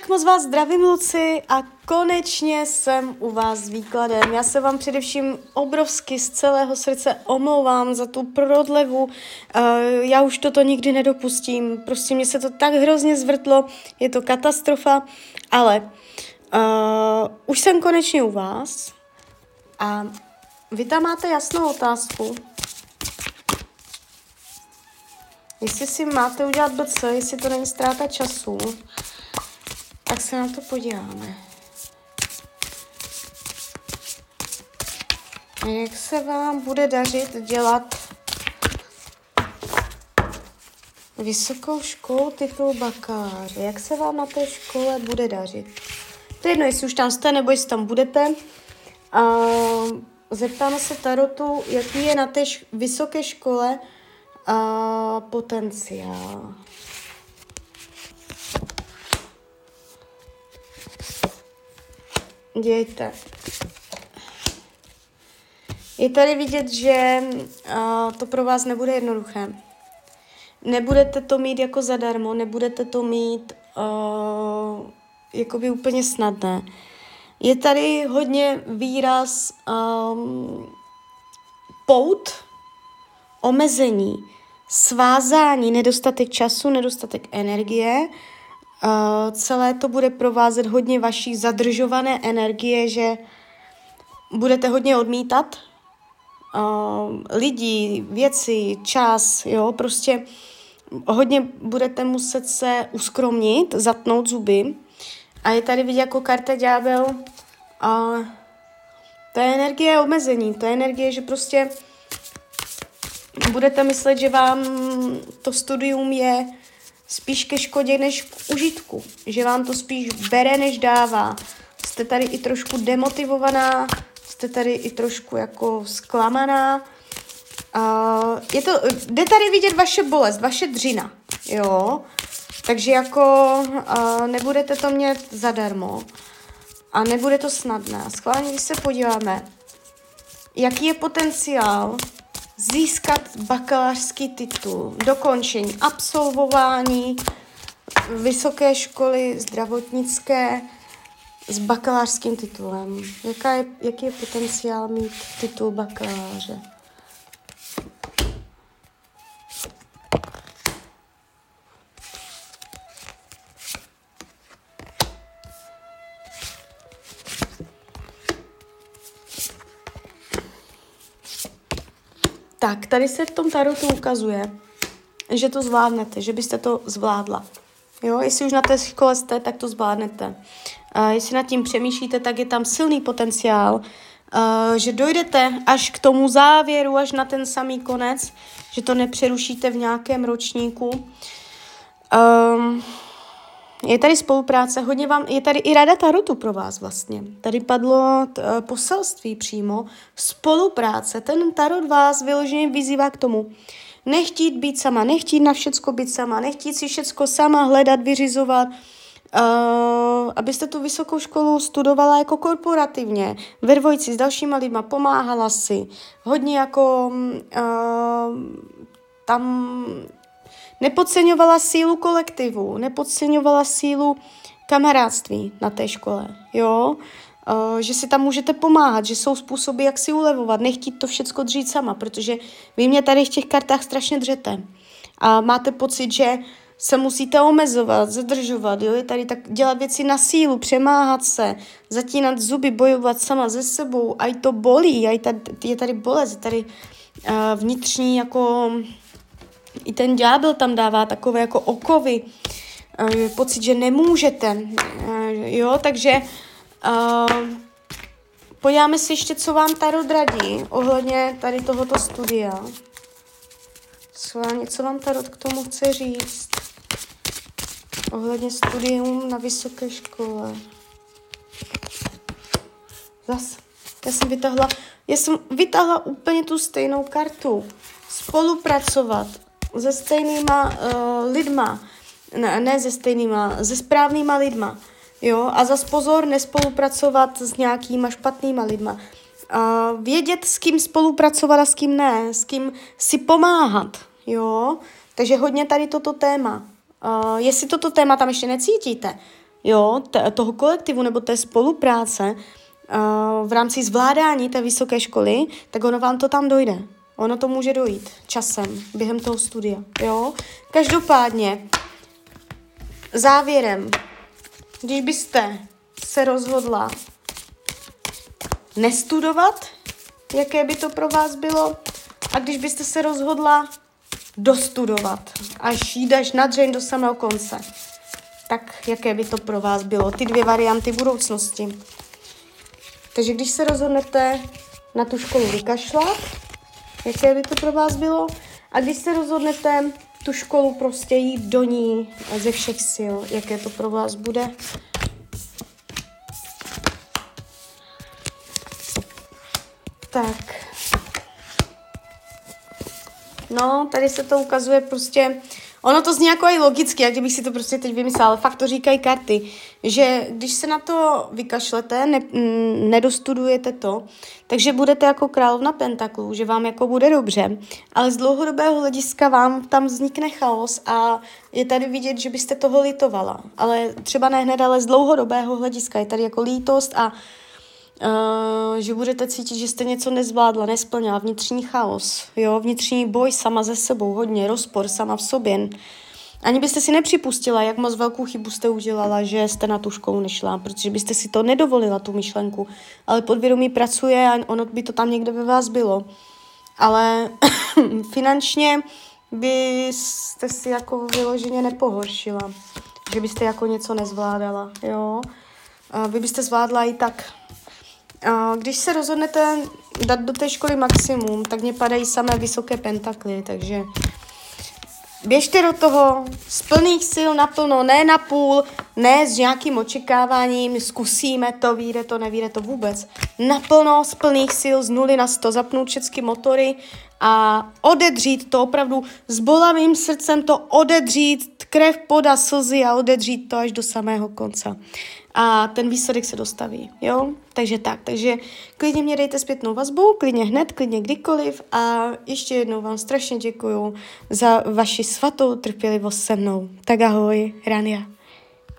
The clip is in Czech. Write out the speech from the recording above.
Tak moc vás zdravím, Luci, a konečně jsem u vás s výkladem. Já se vám především obrovsky z celého srdce omlouvám za tu prodlevu. Uh, já už toto nikdy nedopustím. Prostě mě se to tak hrozně zvrtlo, je to katastrofa, ale uh, už jsem konečně u vás a vy tam máte jasnou otázku. Jestli si máte udělat BC, jestli to není ztráta času, tak se na to podíváme. Jak se vám bude dařit dělat vysokou školu titul bakaláře? Jak se vám na té škole bude dařit? To je jedno, jestli už tam jste, nebo jestli tam budete. A zeptáme se Tarotu, jaký je na té š- vysoké škole a potenciál. Dějte. Je tady vidět, že uh, to pro vás nebude jednoduché. Nebudete to mít jako zadarmo, nebudete to mít uh, jakoby úplně snadné. Je tady hodně výraz um, pout, omezení, svázání, nedostatek času, nedostatek energie, Uh, celé to bude provázet hodně vaší zadržované energie, že budete hodně odmítat uh, lidi, věci, čas, jo, prostě hodně budete muset se uskromnit, zatnout zuby. A je tady vidět jako karta ďábel a uh, to je energie omezení, to je energie, že prostě budete myslet, že vám to studium je spíš ke škodě než k užitku. Že vám to spíš bere, než dává. Jste tady i trošku demotivovaná, jste tady i trošku jako zklamaná. Uh, je to, jde tady vidět vaše bolest, vaše dřina, jo. Takže jako uh, nebudete to mít zadarmo a nebude to snadné. Schválně, když se podíváme, jaký je potenciál získat bakalářský titul, dokončení, absolvování vysoké školy zdravotnické s bakalářským titulem. Jaká je, jaký je potenciál mít titul bakaláře? Tak, tady se v tom tarotu ukazuje, že to zvládnete, že byste to zvládla. Jo, jestli už na té škole jste, tak to zvládnete. A jestli nad tím přemýšlíte, tak je tam silný potenciál, uh, že dojdete až k tomu závěru, až na ten samý konec, že to nepřerušíte v nějakém ročníku. Um, je tady spolupráce, hodně vám, je tady i rada Tarotu pro vás vlastně. Tady padlo t, uh, poselství přímo, spolupráce. Ten Tarot vás vyloženě vyzývá k tomu, nechtít být sama, nechtít na všecko být sama, nechtít si všecko sama hledat, vyřizovat, uh, abyste tu vysokou školu studovala jako korporativně, ve dvojici s dalšíma lidma, pomáhala si, hodně jako uh, tam Nepodceňovala sílu kolektivu, nepodceňovala sílu kamarádství na té škole, jo? Uh, že si tam můžete pomáhat, že jsou způsoby, jak si ulevovat, nechtít to všecko dřít sama, protože vy mě tady v těch kartách strašně dřete. A máte pocit, že se musíte omezovat, zadržovat, jo? je tady tak dělat věci na sílu, přemáhat se, zatínat zuby, bojovat sama ze sebou, a i to bolí, a tady, je tady bolest, je tady uh, vnitřní jako i ten ďábel tam dává takové jako okovy, uh, pocit, že nemůžete, uh, jo, takže uh, podíváme si ještě, co vám Tarot radí ohledně tady tohoto studia. Co vám Tarot k tomu chce říct? Ohledně studium na vysoké škole. Zas. Já jsem vytahla, já jsem vytahla úplně tu stejnou kartu. Spolupracovat se stejnýma uh, lidma, ne, ne se stejnýma, se správnýma lidma, jo, a zas pozor, nespolupracovat s nějakýma špatnýma lidma. Uh, vědět, s kým spolupracovat a s kým ne, s kým si pomáhat, jo, takže hodně tady toto téma. Uh, jestli toto téma tam ještě necítíte, jo, t- toho kolektivu nebo té spolupráce uh, v rámci zvládání té vysoké školy, tak ono vám to tam dojde. Ono to může dojít časem, během toho studia, jo. Každopádně, závěrem, když byste se rozhodla nestudovat, jaké by to pro vás bylo, a když byste se rozhodla dostudovat, až až na dřeň do samého konce, tak jaké by to pro vás bylo? Ty dvě varianty budoucnosti. Takže když se rozhodnete na tu školu vykašlat, jaké by to pro vás bylo? A když se rozhodnete tu školu prostě jít do ní ze všech sil, jaké to pro vás bude? Tak. No, tady se to ukazuje prostě, ono to zní jako i logicky, jak kdybych si to prostě teď vymyslela, ale fakt to říkají karty, že když se na to vykašlete, ne, mm, nedostudujete to, takže budete jako královna pentaklů, že vám jako bude dobře, ale z dlouhodobého hlediska vám tam vznikne chaos a je tady vidět, že byste toho litovala, ale třeba ne hned, ale z dlouhodobého hlediska je tady jako lítost a Uh, že budete cítit, že jste něco nezvládla, nesplnila, vnitřní chaos, jo, vnitřní boj sama ze sebou, hodně rozpor sama v sobě. Ani byste si nepřipustila, jak moc velkou chybu jste udělala, že jste na tu školu nešla, protože byste si to nedovolila, tu myšlenku. Ale podvědomí pracuje a ono by to tam někde ve vás bylo. Ale finančně byste si jako vyloženě nepohoršila, že byste jako něco nezvládala, jo. A vy byste zvládla i tak když se rozhodnete dát do té školy maximum, tak mě padají samé vysoké pentakly, takže běžte do toho z plných sil naplno, ne na půl, ne s nějakým očekáváním, zkusíme to, vyjde to, nevíde to vůbec. Naplno z plných sil, z nuly na sto, zapnout všechny motory a odedřít to opravdu s bolavým srdcem, to odedřít, krev, poda, slzy a odedřít to až do samého konce a ten výsledek se dostaví, jo? Takže tak, takže klidně mě dejte zpětnou vazbu, klidně hned, klidně kdykoliv a ještě jednou vám strašně děkuju za vaši svatou trpělivost se mnou. Tak ahoj, Rania.